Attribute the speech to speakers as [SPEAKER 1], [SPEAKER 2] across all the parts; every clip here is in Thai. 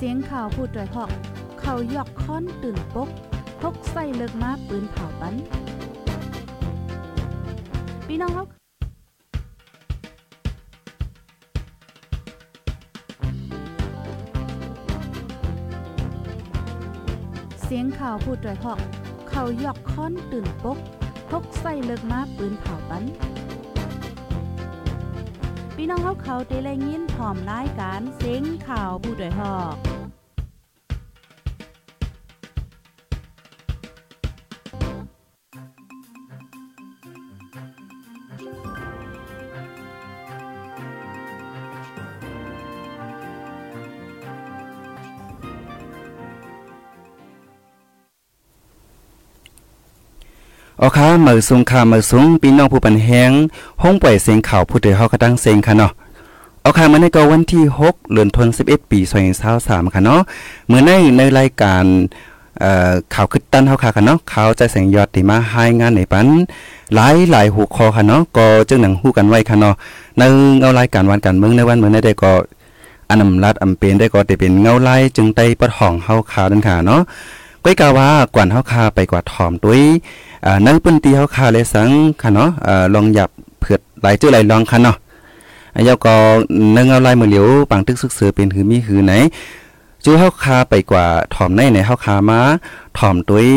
[SPEAKER 1] สียงข่าวพูดด้วยหอก เขายอกค้อนตื่นปกพกใส่เลิกมาปืนเผาปันพี่น้องเขาเสียงข่าวพูดด้วยหอก เขายอกค้อนตื่นปกพกใส่เลิกมาปืนเผาปัน พี่น้องเขาเขาได้แรงยินพร้อมรายการเสียงข่าวผู้ด้วยหอก
[SPEAKER 2] ออค่ะมือสูงค่ะมือสูงพี่น้องผู้ปันแหงห้องปล่อยเสียงข่าวผู้เดือเฮากระตั้งเสียงค่ะเนาะเอาค่ะมาในก็วันที่ 6เดือนธันวาคมปี2023ค่ะเนาะมื้อในในรายการเอ่อข่าวคึดตันเฮาค่ะค่ะเนาะข่าวใจแสงยอดที่มาให้งานในปันหลายหลายหัวข้อค่ะเนาะก็จึงหนังฮู้กันไว้ค่ะเนาะในเงารายการวันการเมืองในวันมื้อในได้ก็อันนำรัดอำเป็นได้ก็ได้เป็นเงาไล่จึงได้ปดห้องเฮาข่าวนั่นค่ะเนาะก้อยกาว่ากวนเฮาคาไปกว่าถอมตุ้ย อ่าในปืนตีเฮาคาเลยสังค่ะเนาะอ่าลองหยับเผือดหลายเจ้อหลายลองค่ะเนาะอายก็นึงเอาลายมือเหลียวปังตึกซึกเสือเป็นหือมีหือไหนจูเฮาคาไปกว่าถ่อมในในเฮาคามาถ่อมตุ้ย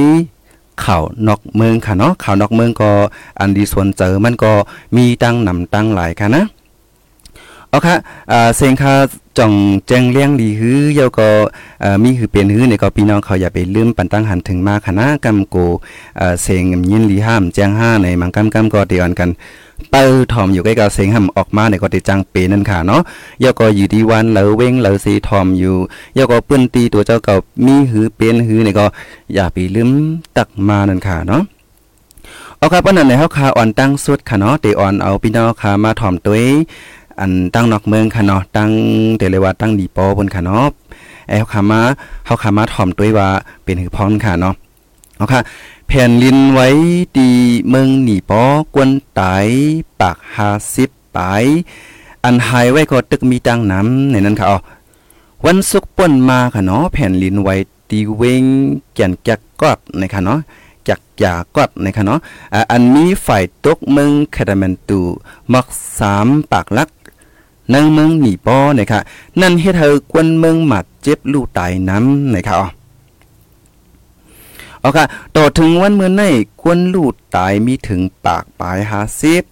[SPEAKER 2] ข่าวนอกเมืองค่ะเนาะข่าวนอกเมืองก็อันดีส่วนเจอมันก็มีตั้งนำตั้งหลายค่ะนะ เอาค่ะอ่าเสียงค่ะจ่องแจ้งเลี้ยงดีฮื้อเยาก็เอ่อมีหือเป็นฮื้อในก็พี่น้องเขาอย่าไปลืมปันตั้งหันถึงมาคณะกำโกเสียงยินลีห้ามแจ้งห้าในมังกำกำก็เดียวกันเปิ้ถอมอยู่ใกล้กับเสียงห้ำออกมาในก็ได้จังเปนั่นค่ะเนาะเยาก็อยู่ดีวันเหลอเว้งเหลอสีถอมอยู่เยาก็เปิ้นตีตัวเจ้าเก่ามีหือเป็นหื้อในก็อย่าไปลืมตักมานั่นค่ะเนาะเอาครับวันนั้นในเฮาคาอ่อนตั้งสุดค่ะเนาะเตอ่อนเอาพี่น้องคามาถ่อมตัว อันตั้งนอกเมืองค่ะเนาะตั้งเตเลว่าตั้งดีปอบนค่ะเนาะไอ้เฮาขามาเฮาขามาถ่อมตัวว่าเป็นหือพรค่ะเนาะเอาค่ะแผ่นลินไว้ดีเมืองหนีปอกวนตายปาก50ปายอันหายไว้ก็ตึกมีตังน้ำในนั้นค่ะอ๋อวันศุกร์ป่นมาค่ะเนาะแผ่นลินไว้ตีเวงแก่นจักกอดในค่ะเนาะจักยากอดในค่ะเนาะอันนี้ฝ่ายตกเมืองคาดามันตูมักสามปากลัก นังเมืองหนีป้อนะคะนั่นเฮ็ดให้กวนเมืองหมัดเจ็บลูกตายน้ำนะคะอ๋อเอาค่ะต่อถึงวันเมื่อในกวนลูกตายมีถึงปากปลายหาสิบ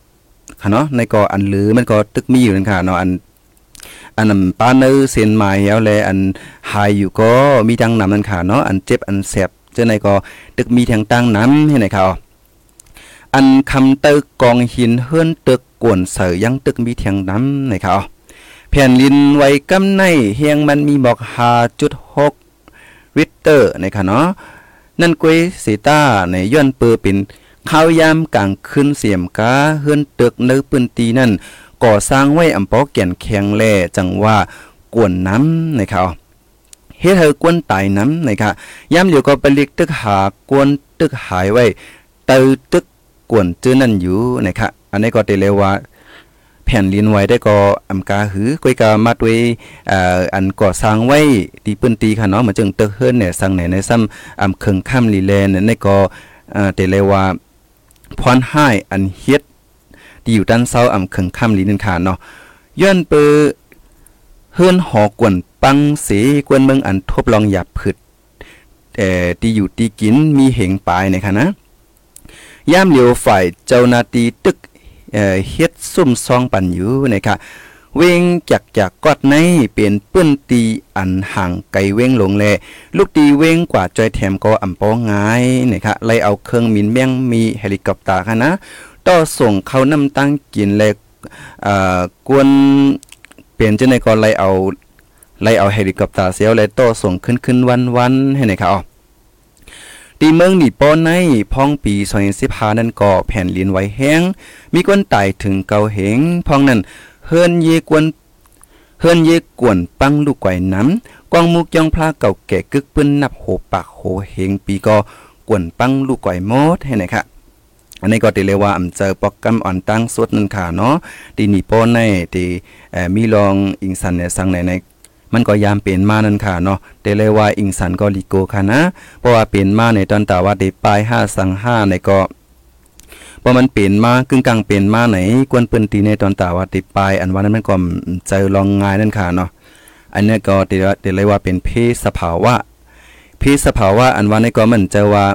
[SPEAKER 2] ค่ะเนาะในก็อันลือมันก็ตึกมีอยู่นั่นค่ะเนาะอันอันนำป้าเนอเส้นไม้แล้วแลอันหายอยู่ก็มีดังนำนั่นค่ะเนาะอันเจ็บอันแสบเจ้าในก็ตึกมีทางตั้งน้ำให้ไหนค่ะ อันคำเตอกองหินเฮือนตึกกวนเสยยังตึกมีเทียงน้ำในเขาแผ่นลินไว้กำในเฮียงมันมีบอกหาจุดหกริตเตอร์ในค่ะเนาะนั่นกวยสีตาในย้อนเปือเป็นข้าวยามกลางคืนเสียมกาเฮือนตึกเนื้อปืนตีนั่นก่อสร้างไว้อำปอแก่นแข็งแลจังว่ากวนน้ำในเขาเฮ็ดให้กวนตายน้ำในค่ะยามเหลียวก็ไปลีกตึกหากวนตึกหายไว้เตอตึก กวนจื้อนั่นอยู่นะคะอันนี้ก็เตเลว่าแผ่นลินไว้ได้ก็อำกาหือก้อยกามาด้วยอ่าอันก่อสร้างไว้ตีปืนตีค่ะเนาะมันจึงเตอเฮิรนเนี่ยสั่งไหนในซ้ำอำเคิงค่ำลีแลเนี่ยในก็อ่าเตเลว่าพรให้อันเฮ็ดที่อยู่ด้านเซาอำเคิงค่ำลีนั่นค่ะเนาะย้อนเปอเฮิรนหอกวนปังเสกวนเมืองอันทบลองหยับผึดแต่ที่อยู่ที่กินมีเหงปลายนะคะนะ ย่ามเหลียวฝ่ายเจ้านาตีตึกเฮ็ดซุ่มซองปันอยู่นะคะเวงจากจากกอดในเป็นปื้นตีอันห่างไกลเวงลงแลลูกตีเวงกว่าจอยแถมก็อำปองงายนะคะไล่เอาเครื่องมินเมียงมีเฮลิคอปเตอร์ค่ะนะต่อส่งเขานำตั้งกินแลเอ่อกวนเปลี่ยนจังได๋ก็ไล่เอาไล่เอาเฮลิคอปเตอร์เสียวและต่อส่งขึ้นขึ้นวันๆให้ไหนคะอ๋อ ตีเมืองหนีป้อนในพ้องปี2015นั่นก็แผ่นลินไว้แห้ง มีคนตายถึงเกาเหงพ้องนั้นเฮิรนเยกวนเฮิรนเยกวนปังลูกไก่น้ำกวางมุกยองพลาเก่าแก่กึกปืนนับโหปากโหเหงปีก็กวนปังลูกไก่มดให้ไหนคะอันนี้ก็ติเลยว่าอำเจอปอกกำอ่อนตั้งสุดนั่นค่ะเนาะตีหนีป้อนในตีมีลองอิงสันเนี่ยสังในใน มันก็ยามเป็นมานั่นค่ะเนาะแต่เลยว่าอิงสันก็ลิโกค่ะนะ เพราะว่าเป็นมาในตอนตาว่าได้ปลาย5สัง5ในก็พอมันเปลี่ยนมากึ่งกลางเปลี่ยนมาไหนกวนปิ้นตีในตอนตาว่าติปลายอันว่านั้นมันก็เจอลองง่ายนั่นค่ะเนาะอันนี้ก็เดี๋ยวเลยว่าเป็นเพศสภาวะเพศสภาวะอันว่าในก็มันเจอว่า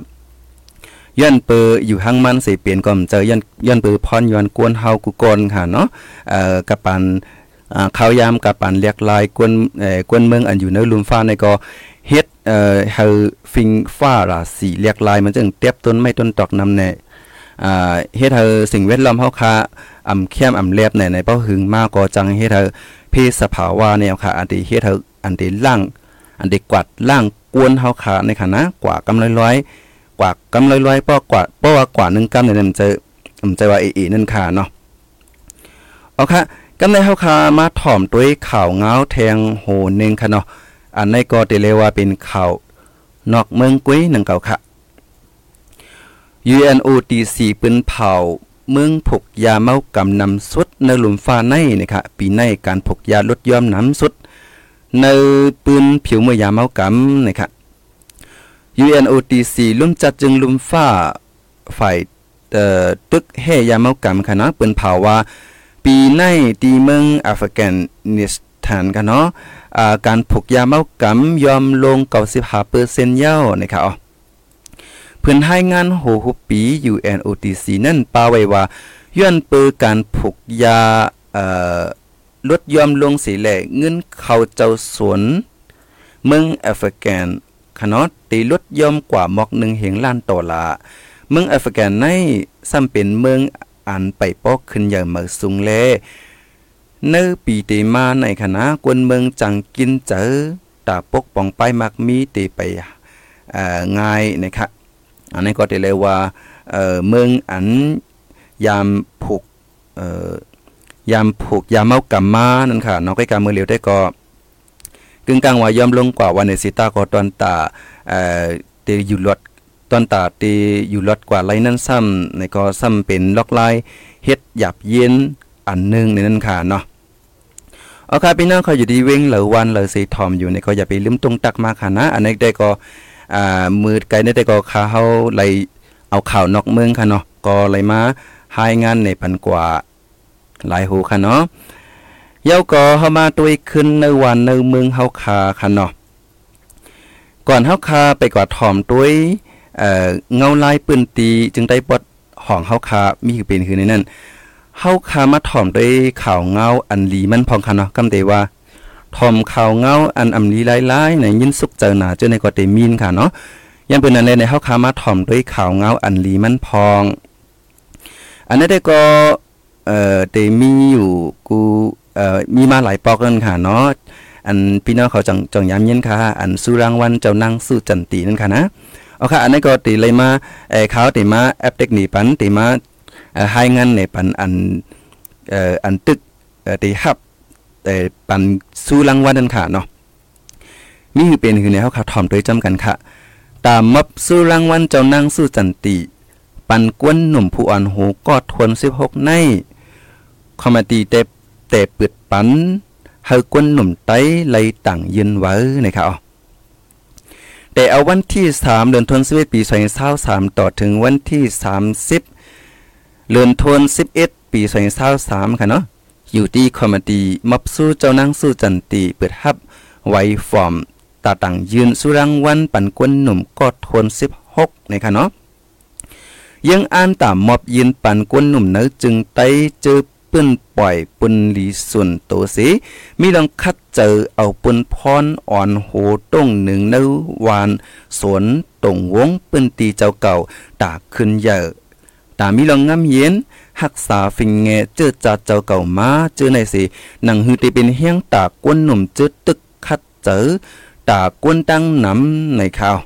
[SPEAKER 2] ย้อนเปออยู่ห้างมันสิเปลี่ยนก็เจอย้อนย้อนเปอพรย้อนกวนเฮากุกนค่ะเนาะเอ่อกับปัน อ่าข้าวยามกับปันเรียกลายกวนเอ่อกวนเมืองอันอยู่ในลุมฟ้าในก็เฮ็ดเอ่อเฮาฟิงฟ้าราสีเรียกลายมันจึงเตียบต้นไม้ต้นตอกนำแน่อ่าเฮ็ดเฮาสิ่งแวดล้อมเฮาค่ะอำเข้มอำแลบในในเป้าหึงมากก็จังเฮ็ดเฮาเพศสภาวะเนี่ยค่ะอันที่เฮ็ดเฮาอันที่ล่างอันที่กวาดล่างกวนเฮาค่ะในค่ะนะกว่ากำร้อยๆกว่ากำร้อยๆป้อกว่าเพราะว่ากว่า1กำเนี่ยมันจะมันจะว่าเอๆนั่นค่ะเนาะเอาค่ะ กำในเฮาค่ะมาถ่อมด้วยข่าวเงาแทงโหนึงค่ะเนาะอันในก็ติเลยว่าเป็นข่าวนอกเมืองกุ้ยหนังเก่าค่ะ UNOTC ปืนเผาเมืองผกยาเมากำนำสุดในหลุมฟ้าในนะคะปีในการผกยาลดย่อมน้ำสุด ในปืนผิวเมื่อยาเมากำนะคะ UNOTC ลุ่มจัดจึงลุมฟ้าฝ่ายเอ่อตึกแห่ยาเมากำค่ะเนาะปืนเผาว่า ปีในตีเมืองแอฟกันนิสถานกันเนาะการผูกยาเมากำยอมลง95%เซ็นต์เย้านะคะอ๋อเพื่อนให้งานโหหุปี UNOTC นั่นปาไว้ว่าย้อนเปือการผูกยาลดยอมลงสีแหล่เงินเข้าเจ้าสวนเมืองแอฟริกันขนอดตีลดยอมกว่าหมอกหนึ่งเหงล้านดอลลาร์เมืองแอฟริกันในซ้ำเป็นเมือง อันไปปอกขึ้นอย่างเมือสูงแลเนื้อปีเตมาในคณะกวนเมืองจังกินเจอตาปกป้องไปมักมีเตไปง่ายนะครับอันนี้ก็จะเรียกว่าเมืองอันยามผูกยามผูกยามเมากำมานั่นค่ะน้องใกล้กามือเร็วได้ก็กึ่งกลางว่ายอมลงกว่าวันในสิตาก็ตอนตาเอ่อเตอยู่รถ ตอนตาเตอยู่รถกว่าไรนั่นซ้ำในก็ซ้ำเป็นล็อกไลเฮ็ดหยับเย็นอันหนึงในนั้นค่ะเนาะเอาค่ะพี่น้องเขาอยู่ดีเว้งเหลอวันเหลอสีทอมอยู่ในก็อย่าไปลืมตรงตักมาค่ะนะ อันนี้ได้ก็อ่ามือไกลได้แต่ก็ขาเฮาไลเอาข่าวนอกเมืองค่ะเนาะก็เลยมาหายงานในพันกว่าหลายหูค่ะเนาะเย้าก็เฮามาตุยขึ้นในวันในเมืองเฮาคาค่ะเนาะก่อนเฮาคาไปกว่าถ่อมตุย เอ่อเงาลายปืนตีจึงได้ปดห้องเฮาคามีคือเป็นคือในนั้นเฮาคามาถ่อมด้วยข่าวเงาอันลีมันพองค่ะเนาะกำเตว่าทอมข่าวเงาอันอำลีหลายๆในยินสุกเจอหนาเจอในก็เตมีนค่ะเนาะยังเป็นอันใดในเฮาคามาถ่อมด้วยข่าวเงาอันลีมันพอง อันนั้นได้ก็เอ่อเตมีอยู่กูเอ่อมีมาหลายปอกกันค่ะเนาะอันพี่น้องเขาจังจังย้ำเย็นค่ะ อันสุรางวัลเจ้านางสู้จันตีนั่นค่ะนะ เอาค่ะอันนี้ก็ตีเลยมาเอ่อเขาตีมาแอปเทคนิคปันตีมาเอ่อให้งานในปันอันเอ่ออันตึกตีฮับแต่ปันสู้รางวัลนั่นค่ะเนาะมีคือเป็นคือในเฮาค่ะถ่อมโดยจำกันค่ะ ตามมับสู้รางวัลเจ้านางสู้จันติปันกวนหนุ่มผู้อ่อนหูกอดทวน16ในคอมเมดี้แต่แต่เปิดปันเฮากวนหนุ่มไต้ไลต่างยืนไว้นะครับ แต่เอาวันที่3เดือนธันวาคมปี2023ต่อถึงวันที่ 30เดือนธันวาคม11 ปี2023ค่ะเนาะอยู่ที่คอมดี้มับสู้เจ้านางสู้จันตีเปิดฮับไว้ฟอร์มตาต่างยืนสุรางวันปันกวนหนุ่มกอดทน16นะคะเนาะยังอ่านตามมอบยืนปันกวนหนุ่มเนื้อจึงไตเจอ ปื้นปล่อยปุนหลีส่วนโตสิมีลองคัดเจอเอาปุนพรอ่อนโหต้งหนึ่งเนื้อวานสวนตรงวงปืนตีเจ้าเก่าตากขึ้นเยอะตามีลองงำเย็นหักษาฟิงเงเจอจัดเจ้าเก่ามาเจอในสิหนังฮือตีเป็นเฮียงตากวนหนุ่มเจอตึกคัดเจอตากวนตั้งน้ำในข่าว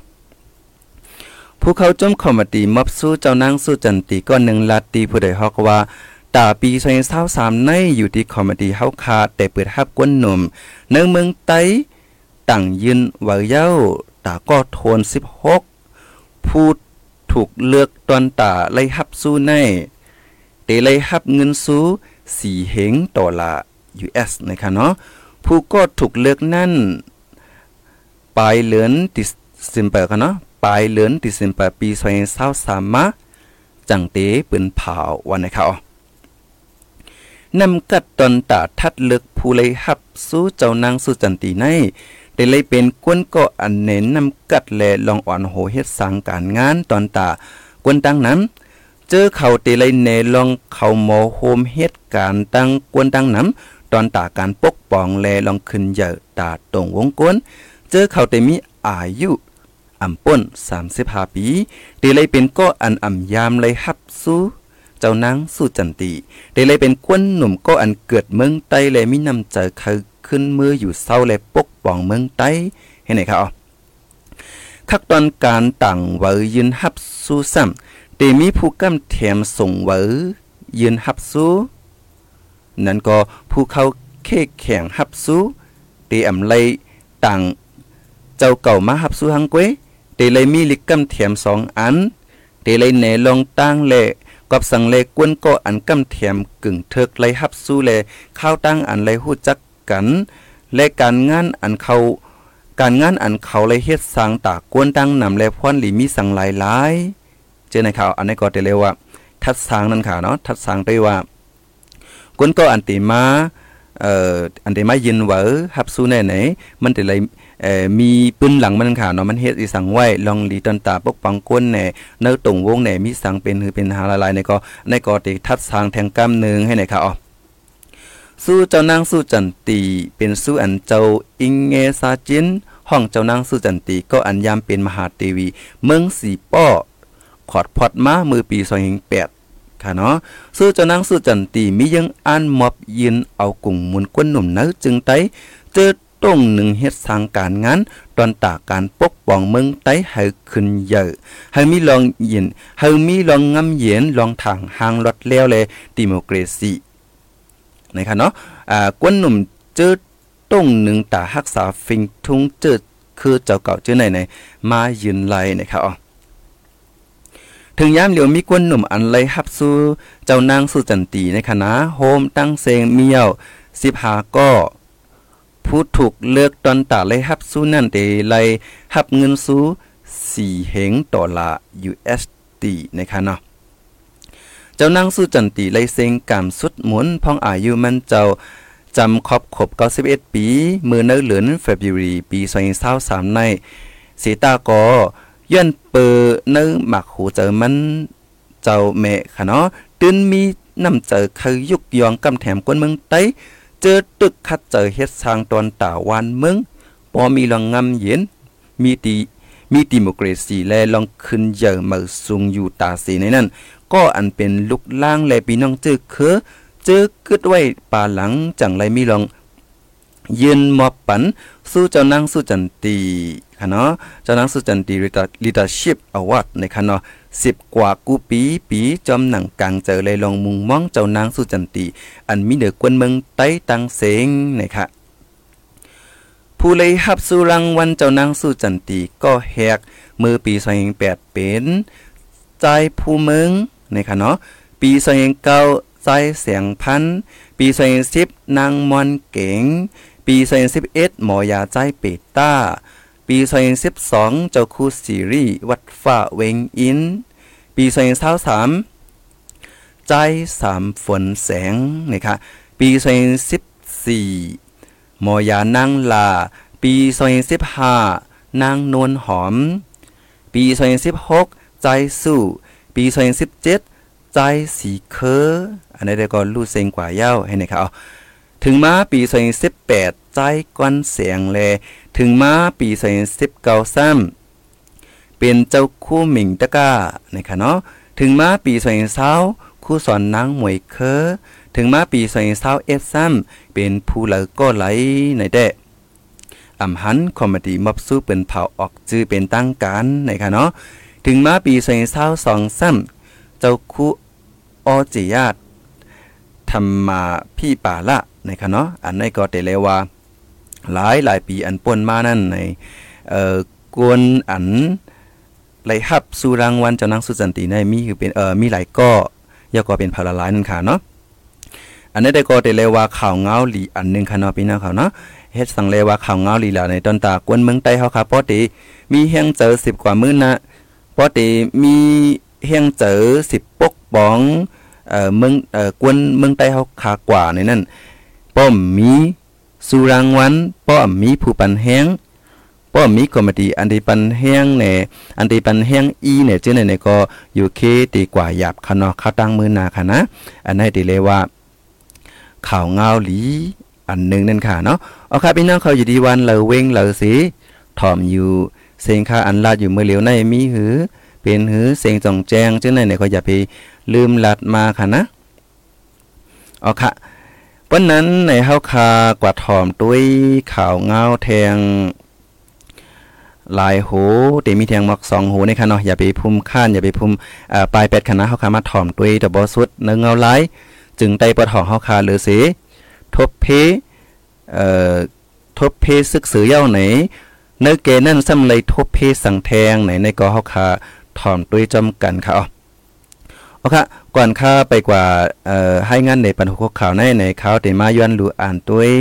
[SPEAKER 2] ผู้เขาจมคอมเมดี้มอบสู้เจ้านางสู้จันตีก็หนึ่งลาตีผู้ใดฮอกว่า ตาปี2 0 2 3ในอยู่ที่คอมเมดี้เฮาคาแต่เปิดฮับกวนหนุ่มในเมืองไต้ตั้งยืนว่าเย้าตาก็โทน 16 ผู้ถูกเลือกตอนตาไล่ฮับสู้ในเตเลยฮับเงินสู้สี่เหงดอลลาร์ US นะคะเนาะผู้ก็ถูกเลือกนั่นปลายเลือนติสิมเปอร์กันเนาะปลายเลือนติสิมเปอร์ปีสองเศร้าสามมาจังเตปืนเผาวันนะครับ นำกัดตอนตาทัดเลือกผู้เลยหับสู้เจ้านางสุจันตีในได้เลยเป็นกวนก็อันเน้นนำกัดแลลองอ่อนโหเฮ็ดสังการงานตอนตากวนตั้งนั้น เจอเขาเตเลยเนลองเขาโมโฮมเฮ็ดการตั้งกวนตั้งน้ำตอนตาการปกป้องแลลองขึ้นเยอะตาตรงวงกวนเจอเขาเตมีอายุอ่ำป้น35ปีเตเลยเป็นก็อันอ่ำยามเลยฮับสู้ เจ้านางสู้จันตีได้เลยเป็นควนหนุ่มก็อันเกิดเมืองไต้เลยมีนำใจเขาขึ้นมืออยู่เศร้าและปกป้องเมืองไต้เห็นไหมครับคักตอนการต่างเวยืนฮับสู้ซ้ำแต่มีผู้กำแถมส่งเวยืนฮับสู้นั่นก็ผู้เขาเคแข่งฮับสู้เตอำไลต่างเจ้าเก่ามาฮับสู้ฮังเกวเตเลยมีลิกกำแถมสองอันเตเลยแนลองตั้งเละ กับสังเลกวนก็อันกำเทียมกึ่งเทิกไลฮับสู้เลข้าวตั้งอันไลหู้จักกัน และการงานอันเขาการงานอันเขาไลเฮ็ดสร้างตากวนตั้งนำและพรหลีมีสังหลายหลายเจอในข่าวอันนี้ก็จะเรียกว่า ทัดสางนั่นค่ะเนาะทัดสางได้ว่ากวนก็อันติมา เอ่ออันติมายินเวอฮับสู้แน่ไหนมันจะเลยเอ่อมีปืนหลังมันค่ะเนาะมันเฮ็ดอีสังไว้ลองลีตันตาปกปังก้นแหน่เนื้อตรงวงแหน่มีสังเป็นคือเป็นหาลายในก็ในก็ติทัดทางแทงกำนึงให้ไหนค่ะอ๋อสู้เจ้านางสู้จันตีเป็นสู้อันเจ้าอิงเงซาจินห้องเจ้านางสู้จันตีก็อันยามเป็นมหาเทวี เมืองสีป้อขอดพอดมามือปี2008 ค่ะเนาะสู้เจ้านางสู้จันตีมียังอันมอบยินเอากุ่งมุนก้นหนุ่มเนื้อจึงไตเจอต้องหนึ่งเฮ็ดสร้างการงานตอนตาการปกป้องเมืองไต้ให้ขึ้นเยอะให้มีลองยินให้มีลองงำเย็นลองทางหางรถแล้วเลยดิโมครซีนะครับเนาะอ่ากวนหนุ่มเจอต้องหนึ่งตารักษาฟิงทุงเจอคือเจ้าเก่าเจอไหนไหนมายืนไล่นะครับอ๋อ ถึงยามเหลียวมีกวนหนุ่มอันไลฮับสู้เจ้านางสุจันตีในคณะโฮมตั้งเซงเมียวสิบหาก็ผู้ถูกเลือกตอนตาเลฮับสู้นั่นเตเลยฮับเงินสู้สี่เหงดอลลาร์ USD นะคะเนาะเจ้านางสู้จันตีเลเซงกามสุดหมุนพองอายุมันเจ้าจำครอบครบ91 ปี มือเนื้อเหลือนเฟบรุรีปี2023ในสีตากอ ย้อนเปอเนื้อหมักหูเจอมันเจ้าแม่ค่ะเนาะตื่นมีนำเจอเคยยุกยองกำแถมกวนเมืองไต้เจอตึกคัดเจอเฮ็ดสร้างตอนตาวันเมืองพอมีลองงำเย็นมีตีมีดิโมครซีและลองขึ้นเยอะมาสูงอยู่ตาสีในนั้น ก็อันเป็นลุกล่างและพี่น้องเจอเคอเจอกึดไว้ป่าหลังจังไรมีลองยืนมอบปัน สู้เจ้านางสู้จันตี ค่ะเนาะเจ้านางสู้จันตีลีดาชิพอวอร์ดในค่ะเนาะสิบกว่ากูปีปีจอมหนังกลางเจอเลยลองมุงมองเจ้านางสุจันตีอันมีเดือกวนเมืองไต้ตังเสงนะคะผู้เลยฮับสู่รางวัลเจ้านางสุจันตีก็แหกมือปี2008เป็นใจผู้เมืองนะคะเนาะปี2009ใจเสียงพัน ปี2010นางมอนเก๋งปี2011หมอยาใจเปต้า ปี2012 เจ้าคู่ซีรีส์วัดฟ้าเวงอิน ปี2023ใจสามฝนแสงนะคะปี2014มอยานางลา ปี2015นางนวลหอม ปี2016ใจสู้ ปี2017ใจสีเคออันนี้ได้ก็รู้เซงกว่าเย้าให้นะครับ ถึงมาปี2018ใจก้อนเสียงแล ถึงมาปี2019ซ้ำเป็นเจ้าคู่หมิงตะก้านะคะเนาะถึงมาปี2020คู่สอนนางหมวยเคอถึงมาปี2021ซ้ำเป็นผู้เลก็ไหลในแดะอำหันคอมเมดี้มอบสู้เป็นเผาออกจื้อเป็นตั้งการนะคะเนาะถึงมาปี2022ซ้ำเจ้าคู่ออจิยาตทำมาพี่ป่าละ นะคะเนาะอันในก็เตเลยว่า หลายหลายปีอันป่นมานั่นในเอ่อกวนอันไหลฮับสู่รางวัลเจ้านางสุสันติในมีคือเป็นเอ่อมีหลายก็ยาก็เป็นพาราลายนั่นค่ะเนาะอันนี้ได้ก็ได้เลยว่าข่าวเงาหลีอันหนึงค่ะเนาะพี่น้องเขาเนาะเฮ็ดสังเลว่าข่าวเงาหลีล่ะในตอนตากวนเมืองใต้เฮาค่ะปอติมีเฮียงเจอ10กว่ามื้อนะปอติมีเฮียงเจอ10ปกป้องเอ่อเมืองเอ่อกวนเมืองใต้เฮาคากว่าในนั้น ป้อมมีสุรางวัลป้อมมีผู้ปันแฮงป้อมมีคอมดีอันที่ปันแฮงเนี่ยอันที่ปันแฮงอีเนี่ยจื้อเนี่ยก็อยู่เคดีกว่าหยาบคะเนาะเขาตั้งมือนาค่ะนะ อันนี้ติเลยว่าข่าวเงาหลี อันหนึ่งนั่นค่ะเนาะเอาค่ะพี่น้องเขาอยู่ดีวันเหลอเว้งเหลอสีถ่อมอยู่เสียงค่าอันลาดอยู่เมื่อเหลียวในมีหือ เป็นหือเสียงจ่องแจงเจังไหนเนี่ยก็อย่าไปลืมลัดมาค่ะนะเอาค่ะ วันนั้นในเฮาคากวาถ่อมด้วยข่าวเงาแทงหลายโหตีมีแทงหมอกสองโหในค่ะเนาะอย่าไปพุ่มข้านอย่าไปพุ่มอ่าปลายเป็ดคณะเฮาคามาถ่อมด้วยแต่บ่สุดเนื้อเงาหลายจึงได้ปะทองเฮาคาหรือเสทบเพเอ่อทบเพซึกสือเย้าไหนเนื้อเกนั่นซ้ำเลยทบเพสังแทงไหนในกอเฮาคาถ่อมด้วยจำกันค่ะอ๋อ โอเคก่อนข้าไปกว่าเอ่อให้งานในปันหุกข่าวในในเขาได้มาย้อนรู้อ่านด้วย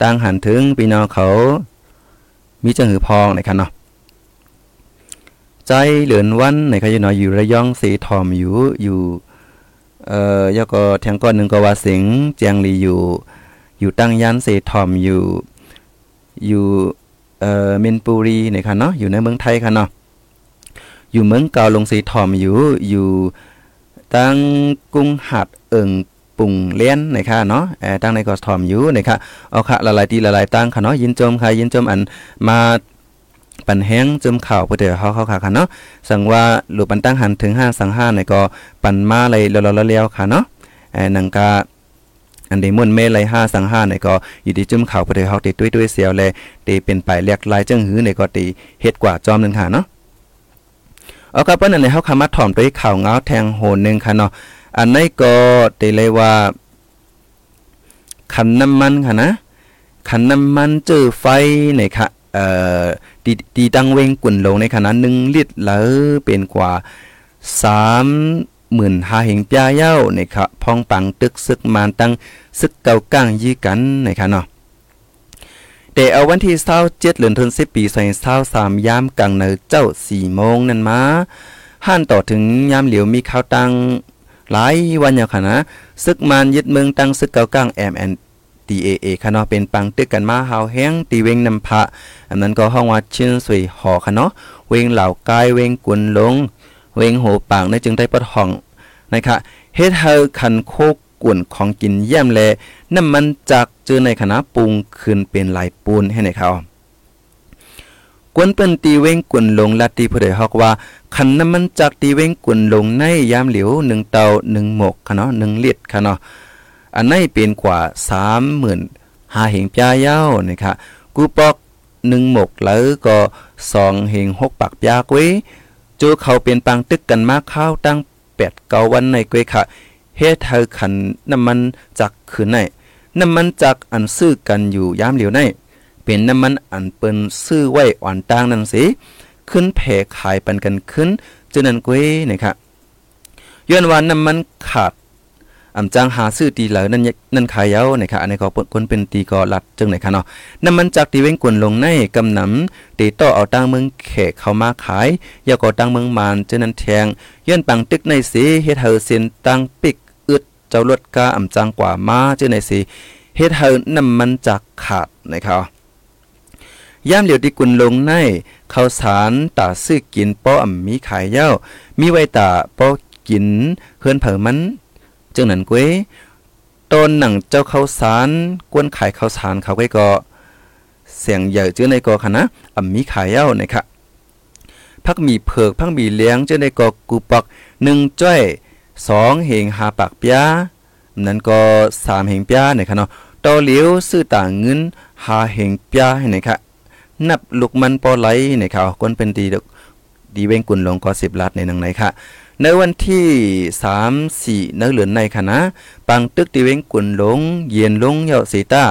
[SPEAKER 2] ตั้งหันถึงพี่น้องเขา มีจังหือพองนะครับเนาะใจเหลือนวันในขาจะน้อยอยู่ระยองสีทอมอยู่อยู่เอ่อยก็แทงก้อนหนึ่งก็ว่าสิงเจียงลีอยู่ อยู่ตั้งยันเสทอมอยู่อยู่เอ่อมินปุรีในค่ะเนาะอยู่ในเมืองไทยค่ะเนาะอยู่เมืองเก่าลงสีทอมอยู่อยู่ ตั้งกุ้งหัดเอิงปุ่งเลี้ยนนะคะเนาะเอ่อตั้งในก็ทอมอยู่นะคะเอาค่ะหลายๆที่หลายตั้งค่ะเนาะยินจมค่ะยินจมอันมาปันแห้งจมข่าวเพื่อเดี๋ยวเขาเขาค่ะเนาะสั่งว่าหลูปันตั้งหันถึง5สัง5ในก็ปันมาเลยเลาๆเลี้ยวค่ะเนาะเอ่อนังกาอันใดม่นเมเลย5สัง5ในก็อยู่ที่จุ่มข่าวเพื่อเดี๋ยวเขาติดด้วยเสียวแลตีเป็นไปเรียกลายจังหือในก็ตีเฮ็ดกว่าจอมนึงค่ะเนาะ เอาครับเปิ้นอันนี้เฮาคามาถ่อมด้วยข่าวเงาแทงโหนนึงค่ะเนาะอันนี้ก็ตีเลยว่า ขันน้ำมันค่ะนะ ขันน้ำมันเจอไฟในค่ะเอ่อดีดีตังเวงกุ่นลงในขณะหนึ่งลิตรแล้วเป็นกว่าสามหมื่นหาเหงปยาเย้าในค่ะพองปังตึกซึกมานตั้งซึกเก่าก้างยี่กันในค่ะเนาะ แต่เอาวันที่เศร้าเจ็ดเหลือนทนสิบปีใส่เศร้าสามยามกลางเนเจ้าสี่โมงนั่นมาห้านต่อถึงยามเหลียวมีข้าวตังหลายวันอย่างค่ะนะซึกมานยึดเมืองตั้งซึกเกาก้างแอมแอน DAA ค่ะเนาะเป็นปังตึกกันมาเฮาแห้งตีเวงนำพระอันนั้นก็ห้องว่าชื่นสวยหอค่ะเนาะเวงเหล่ากายเวงกวนลง เวงโหปางในจึงได้ปดห้องนะคะเฮ็ดเฮาคันโคก กวนของกินเยี่ยมแลน้ำมันจากเจอในคณะปรุงขึ้นเป็นลายปูนให้ในเขากวนเปิ้นตีเว้งกวนลงลัดตีผู้ใดฮอกว่าคันน้ำมันจากตีเว้งกวนลงในยามเหลียว1เตา1หมกค่ะเนาะ1ลิตรค่ะเนาะอันนี้เป็นกว่าสามหมื่นหาเหงปยาเย้านะคะกูปอกหนึ่งหมกแล้วก็สองเหงหกปักปยาเว้จูเขาเป็นปังตึกกันมากข้าวตั้งแปดเกาวันในเกวยค่ะ เฮ็ดเธอขันน้ำมันจากขืนในน้ำมันจากอันซื้อกันอยู่ยามเหลียวในเป็นน้ำมันอันเปิ้นซื้อไว้อ่อนต่างนั่นสิขึ้นแผ่ขายปันกันขึ้นจนนั้นเกวยนะคะย้อนว่าน้ำมันขาดอำจังหาซื้อตีเหลอนั่นนั่นขายเย้านะครับอันนี้ก็คนเป็นตีก็ลัดจึงไหนคะเนาะน้ำมันจากตีเว้งกวนลงในกำนำตีต่อเอาตั้งเมืองเขกเข้ามาขายยาก็ตั้งเมืองมานเจนั้นแทงย้อนปังตึกในสีเฮ็ดเฮาเส้นตั้งปิก จ้าลดกาอ่ำจังกว่ามาเจในสีเฮ็ดเฮาน้ำมันจากขาดนะครับย่ามเหลียวที่กุนลงในข้าวสารตาซื้อกินป้ออ่ำมีขายเย้า มีไว้ตาป้อกินเฮือนเผอมันจึงนั้นกวยต้นหนังเจ้าข้าวสารกวนขายข้าวสารเขาก็ก็เสียงใหญ่จื้อในกอค่ะนะอ่ำมีขายเย้านะคะพักมีเผือกพักมีเลี้ยงจื้อในกอกูปักหนึ่งจ้อย สองเหงหาปากปยานั้นก็สามเหงปยาเนี่ยค่ะเนาะต่อเหลียวซื้อต่างเงินหาเหงปยาให้นะคะนับลูกมันปอไหลเนี่ยค่ะคนเป็นดีดีเว้งกุนลงก็สิบลัดในหนังไหนค่ะในวันที่สามสี่นื้อเหลือนในคณะปังตึกตีเว้งกุนหลง เย็นลงเหยาสีตา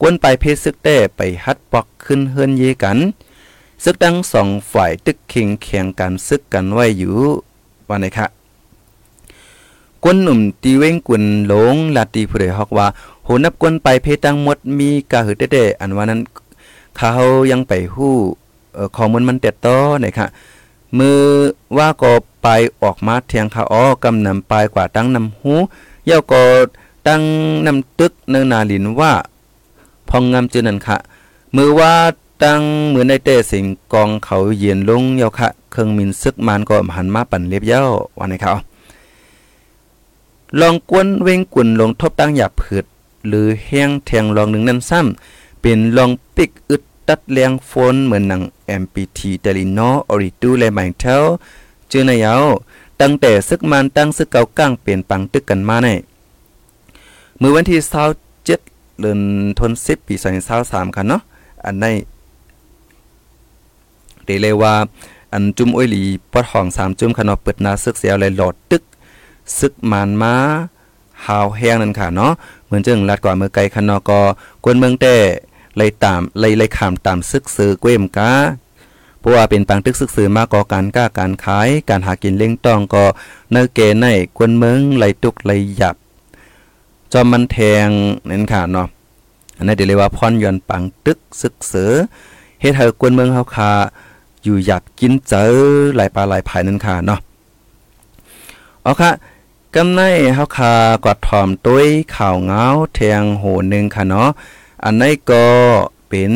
[SPEAKER 2] กวนไปเพศซึกแต่ไปฮัดปอกขึ้นเฮือนเยกัน ซึกดังสองฝ่ายตึกเคียงเคียงกันซึกกันไว้อยู่วันไหนคะ กวนหนุ่มตีเว้งกุนหลงลาตีผู้ใดฮอกว่าโหนับกวนไปเพตังหมดมีกาหือเด้ๆอันว่านั้นเขายังไปฮู้เอ่อข้อมูลมันเต็ดต่อนะครับมือว่าก็ไปออกมาเทียงขาอ้อกำนำปลายกว่าตั้งนำหูเย่าก็ตั้งนำตึกเนินนาลินว่า พองงามจืนันค่ะ มือว่าตั้งมือในเตสิงกองเขาเย็นลงเยาค่ะ เครื่องมินซึกมานก็หันมาปั่นเล็บเย้าวันนี้เขา ลองกวนเว้งกุนลงทบตั้งหยาบผืดหรือแห้งแทงลองหนึ่งนั้นซ้ำเป็นลองปิกอึดตัดเลียงโฟนเหมือนหนัง MPT เตลิโนออริตูและไมเทลจื้อนเยาตั้งแต่ซึกมันตั้งซึกเกาก้างเปลี่ยนปังตึกกันมาในมือวันที่27เจ็ดือนธันวาคมปี2023ค่ะเนาะอันในเดเลยว่าอันจุ่มอ้อยหลีปอดห้อง3จุ่มค่ะเนาะเปิดนาซึกเสียเลยหลอดตึก ซึกมันมาหาวแห้งนั่นค่ะเนาะเหมือนจึงลัดกว่าเมื่อไกลคันนอกอกวนเมืองแต่ไล่ตามไล่ไล่ขามตามซึกซื้อเกวมกาเพราะว่าเป็นปังตึกซึกซื้อมากก่อการก้าการขาย การหากินเล่งต้องก็เนื้อเกในกวนเมืองไล่ตุกไล่หยับ จอมมันแทงนั่นค่ะเนาะอันนี้เดี๋ยวเรียกว่าพรยอนปังตึกซึกเสือเฮ็ดให้กวนเมืองเฮาคาอยู่หยับกินเจอหลายปลาหลายภายนั่นค่ะเนาะเอาค่ะ กำในเฮาคากอดถอมตุ้ยข่าวเงาแทงโหนึงค่ะเนาะอันนี้ก็เป็น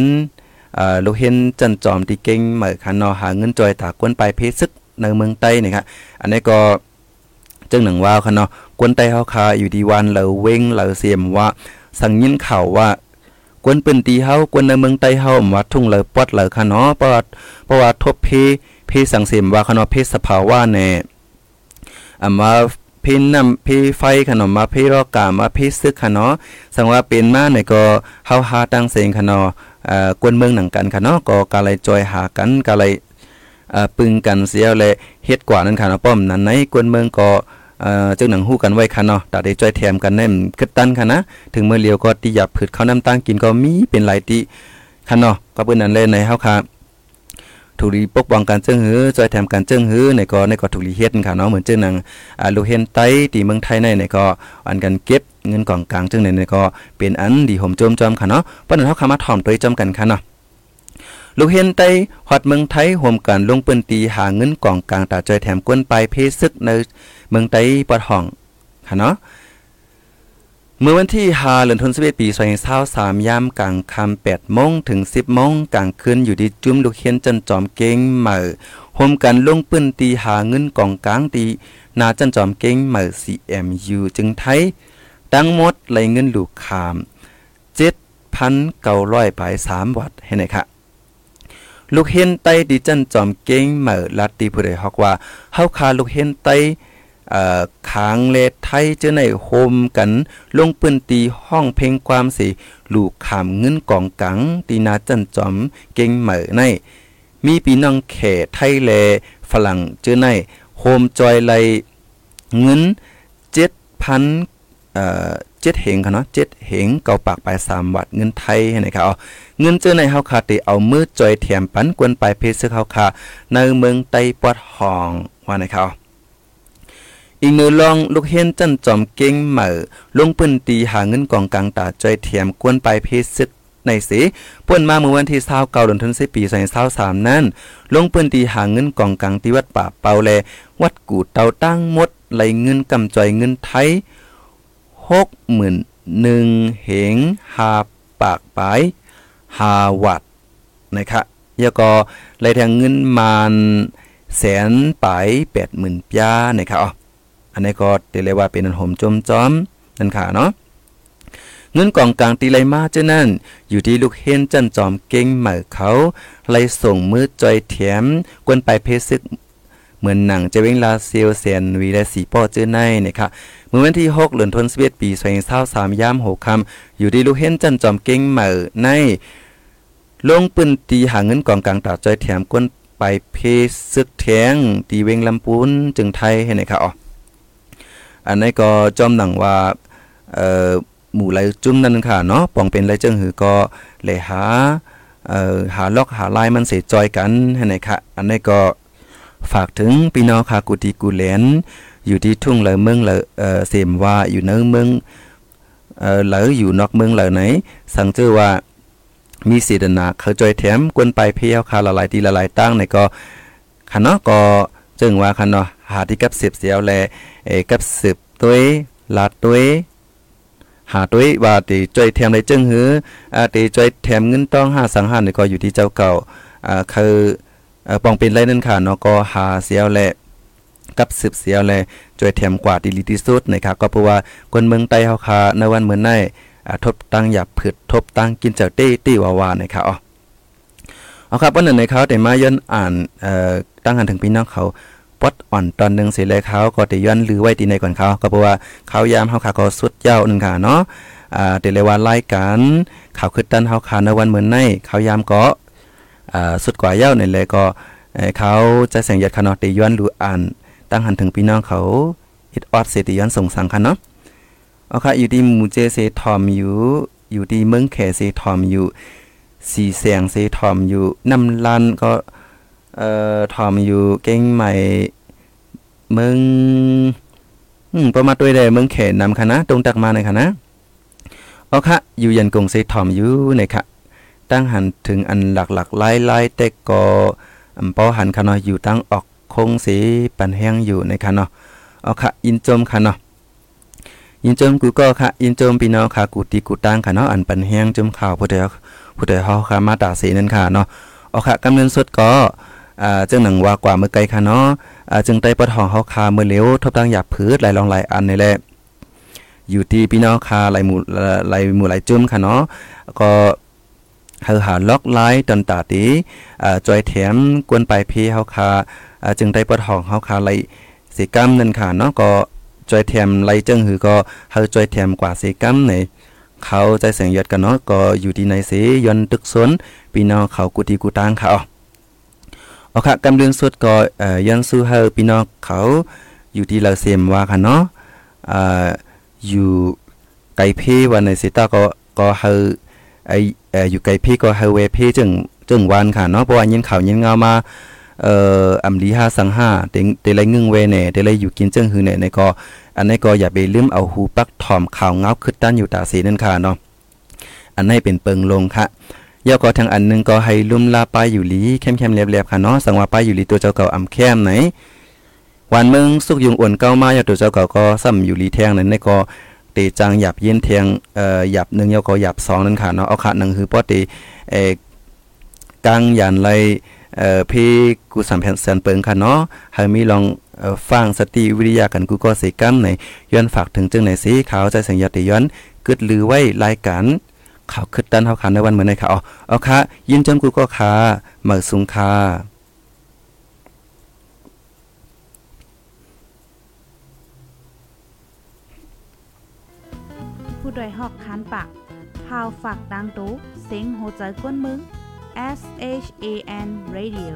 [SPEAKER 2] อ่าลูกเห็นจันจอมที่เก่งเหมือนคันเนาะหาเงินจอยตากวนไปเพซึกในเมืองใต้นี่ครับอันนี้ก็จึงหนึ่งว่าวคันเนาะกวนใต้เฮาคาอยู่ดีวันเหลาเว้งเหลาเสียมว่า สังยินข่าวว่ากวนปืนตีเฮากวนในเมืองใต้เฮาว่าทุ่งเหลาปอดเหลาค่ะเนาะเพราะว่าเพราะว่าทบเพเพสังเสียมว่าคันเนาะเพสภาวะแน่อำว่า เพนนำเพไฟขนมมาเพรอกามาเพซึกขเนาะสังว่าเป็นมาในก็เฮาหาตั้งเสงขเนาะเอ่อกวนเมืองหนังกันค่ะเนาะก็กาเลยจอยหากันกาเลยเอ่อปึงกันเสียเลยเฮ็ดกว่านั้นค่ะเนาะป้อมนั้นในกวนเมืองก็เอ่อจึงหนังฮู้กันไว้ค่ะเนาะตาได้จอยแถมกันแน่มกึดตันค่ะนะถึงเมื่อเลียวก็ติหยับผืดข้าวน้ำตั้งกินก็มีเป็นหลายติค่ะเนาะก็เปิ้นนั้นเลยในเฮาค่ะ ถูกรีปกป้องการเจิ้งหือจอยแถมการเจิ้งหือในก็ในก็ถูกรีเฮ็ดค่ะเนาะเหมือนเจิ้งนังอ่าลูเห็นไตที่เมืองไทยในในก็อันกันเก็บเงินกองกลางจึงในในก็เป็นอันดีห่มโจมจอมค่ะเนาะเพราะนั้นเฮาคามาถ่อมตัวจอมกันค่ะเนาะลูกเห็นไตฮอดเมืองไทยห่มกันลงปืนตีหาเงินกองกลางตาจอยแถมกวนไปเพซึกในเมืองไตปอดห้องค่ะเนาะ เมื่อวันที่5เดือนธันวาคมปี2023ยามกลางค่ำ8โมงถึง 10โมงกลางคืนอยู่ที่จุ้มลูกเฮียนจันจอมเก่งเหมือโฮมกันลงปืนตีหาเงินกองกลางตีนาจันจอมเก่งเหมือ CMU จึงไทยทั้งหมดไหลเงินลูกคาม 7,900ปลาย3วัตให้ไหนคะลูกเห็นไตดิจันจอมเก่งเหมือลัดตีผู้ใดฮอกว่าเฮาคาลูกเห็นไต ขางเลไทยเจอในโฮมกัน ลงปืนตีห้องเพลงความสิลูกขามเงินกองกัง ตีนาจันจอมเก่งเหมอใน มีปีน้องแขไทยแลฝรั่งเจอในโฮมจอยไลเงิน7,000เอ่อเจ็ดเหงค่ะเนาะเจ็ดเหงเก่าปากไปสามวัดเงินไทยนะครับเงินเจอในเฮาคาติเอามือจอยแถมปันกวนไปเพซึกเฮาคาในเมืองไต้ปอดห้องว่านะครับ อีกมือลองลูกเห็นจันจอมเก่งเหมือลงปืนตีหาเงินกองกลางตาจอยแถมกวนไปเพซึกในสิป่นมาเมื่อวันที่29เกาโดือนธันวาคมปี2023นั้น ลงปืนตีหาเงินกองกลางที่วัดป่าเปาแล วัดกูเตาตั้งมดไหลเงินกำจอยเงินไทยหกหมื่นหนึ่งเหงหาปากปายหาวัดนะครับแล้วก็เลทางเงินมานแสนปายแปดหมื่นปยานะครับ อันนี้ก็เรียว่าเป็นอันหมจมจอมนั่นค่ะเนาะเงินกองกลางตีไรมาเจ้านั่น อยู่ที่ลูกเฮนจันจอมเก่งเหมือเขาไล่ส่งมือจอยแถมกวนไปเพซึกเหมือนหนังจะเว้งลาเซียวเซียนวีและสีป้อเจ้าในนะครับเมื่อวันที่ 6เดือนธันวาคมปี2023ยาม6ค่ำอยู่ที่ลูกเห็นจันจอมเก่งเหมือใน ลงปืนตีหาเงินกองกลางตาจอยแถมก้นไปเพซึกแทงตีเวงลำปูนจึงไทยให้ไหนคะอ๋อ อันนี้ก็จอมหนังว่าเอ่อหมู่ไหลจุ่มนั่นค่ะเนาะปองเป็นไรจังหือก็เลยหาเอ่อหาล็อกหาลายมันเสยจอยกันให้ไหนคะอันนี้ก็ฝากถึงพี่น้องค่ะกุฏิกุแลนอยู่ที่ทุ่งเหลอเมืองเหลอเอ่อเสมว่าอยู่เนื้อเมืองเอ่อเหลออยู่นอกเมืองเหลอไหน สังเจอว่ามีสีดนาเขาจอยแถมกวนไปเพียวคาละลายตีละลายตั้งในก็คันเนาะก็ จึงว่าคันเนาะหาที่กับสืบเสียวแลเอกับสืบตัวยลาดตัวยหาตัวยว่าตีจอยแถมได้จึงหืออ่าตีจอยแถมเงินต้องห้าสังหารนี่ก็อยู่ที่เจ้าเก่าอ่าคือเอ่อปองเป็นไรนั่นค่ะเนาะก็หาเสียวแลกับสืบเสียวเลยจวยแถมกว่าดีที่สุดนะครับก็เพราะว่าคนเมืองใต้เฮาคาในวันเหมือนในอ่าทบตั้งหยับผึดทบตั้งกินเจ้าตี้ตี้วาวานะครับอ๋อ เอาครับวันหนั้นในเขาแต่มาย้อนอ่านเอ่อตั้งหันถึงพี่น้องเขาปดอ่อนตอนหนึ่งเสิเลยเขาก็ได้ย้อนลือไว้ตีในก่อนเขาก็เพราะว่าเขายามเฮาคาก็สุดเย้าวนึงค่ะเนาะอ่าแต่เลยว่ารายการข่าวคือตันเฮาคาในวันเหมือนในเขายามก็อ่าสุดกว่ายาวนี่เลยก็เขาจะแสงยัดคานอติย้อนรู้อ่าน ตั้งหันถึงพี่น้องเขาอิดออดเสติย้อนส่งสังคันเนาะเอาค่ะอยู่ที่หมู่เจเซทอมอยู่อยู่ที่เมืองแขเซทอมอยู่ สีแสงเซทอมอยู่น้ำลันก็เอ่อทอมอยู่เก่งใหม่เมืองอืมประมาณตัวใดเมืองแขนำค่ะนะตรงตักมาหน่อยค่ะนะเอาค่ะอยู่ยันกงเซทอมอยู่เนี่ยค่ะตั้งหันถึงอันหลักๆไล่ๆแต่ก็อำปอหันค่ะเนาะอยู่ตั้งออกคงสีปันแห้งอยู่ในะคะเนาะเอาค่ะอินจมค่ะเนาะอินจมกูก็ค่ะอินจมพี่น้องค่ะกูตีกูตั้งค่ะเนาะอันปันแห้งจมข่าวผู้ใด ผู้ใดเฮาค่ะมาตาสีนั่นค่ะเนาะเอาค่ะกำเนิดสดก็อ่าจึงหนังว่ากว่าเมื่อไกลค่ะเนาะอ่าจึงไต้ปะทองเฮาคาเมื่อเร็วทบตั้งหยาบพืชหลายรองหลายอันนี่แหละอยู่ที่พี่น้องค่ะหลายหมู่หลายหมู่หลายจุ่มค่ะเนาะก็เฮาหาล็อกไลน์ตอนตาตีอ่าจอยแถมกวนไปพี่เฮาคาอ่าจึงได้ปลดหองเฮาคาไลสีกรรมนั่นค่ะเนาะก็จอยแถมไลจึงหือก็เฮาจอยแถมกว่าสีกรรมใน เขาใจเสียงยอดกันเนาะก็อยู่ที่ในสียนตึกสนพี่น้องเขากุฏิกุตางค่ะอ๋อเอาค่ะกำเดือนสุดก็เอ่อยันสู้เฮาพี่น้องเขาอยู่ที่เราเสียมว่าค่ะเนาะอ่าอยู่ไกลเพวันในสิตาก็ก็เฮาไอเอ่ออยู่ไกลเพก็เฮาเวเพจึงจึงวันค่ะเนาะเพราะว่ายินข่าวยินเงามาเอ่ออำลีหาสังหาเตเตไลงึงเวเน่เตไลอยู่กินเจิงหือเน่ในก็ อันนี้ก็อย่าไปลืมเอาหูปักถอมข่าวเงาขึ้นตั้นอยู่ตาสีนั่นค่ะเนาะอันนี้เป็นเปิงลงค่ะยาก็ทางอันนึงก็ให้ลุ่มลาป้ายอยู่ลีเข้มๆแหลบๆค่ะเนาะสังว่าป้ายอยู่ลีตัวเจ้าเก่าอำแคมไหนวันเมืองสุกยุงอ่วนเก้ามาอย่าตัวเจ้าเก่าก็ซ้ำอยู่ลีแทงนั้นในก็เตจังหยับเย็นเทียงเอ่อหยับหนึ่งยาก็หยับสองนั่นค่ะเนาะเอาค่ะหนังคือป้อเตเอ่กลางยันไลเอ่อพี่กูสัมพันแสนเปิงค่ะเนาะให้มีลอง ฟังสติวิทยากันกูก็สิกรรมในย้อนฝากถึงจึงไหนสิขาวใจสัญญาติย้อนกึดลือไว้รายการข่าวคึดตันเฮาคันในวันเหมือนในค่ะเอาเอาค่ะยินจมกูก็ค่ะเมือสุงค่ะ
[SPEAKER 1] ผู้ดยหอกคานปากพาวฝากดังตู้เซ็งโหใจกวนมึง S H A N Radio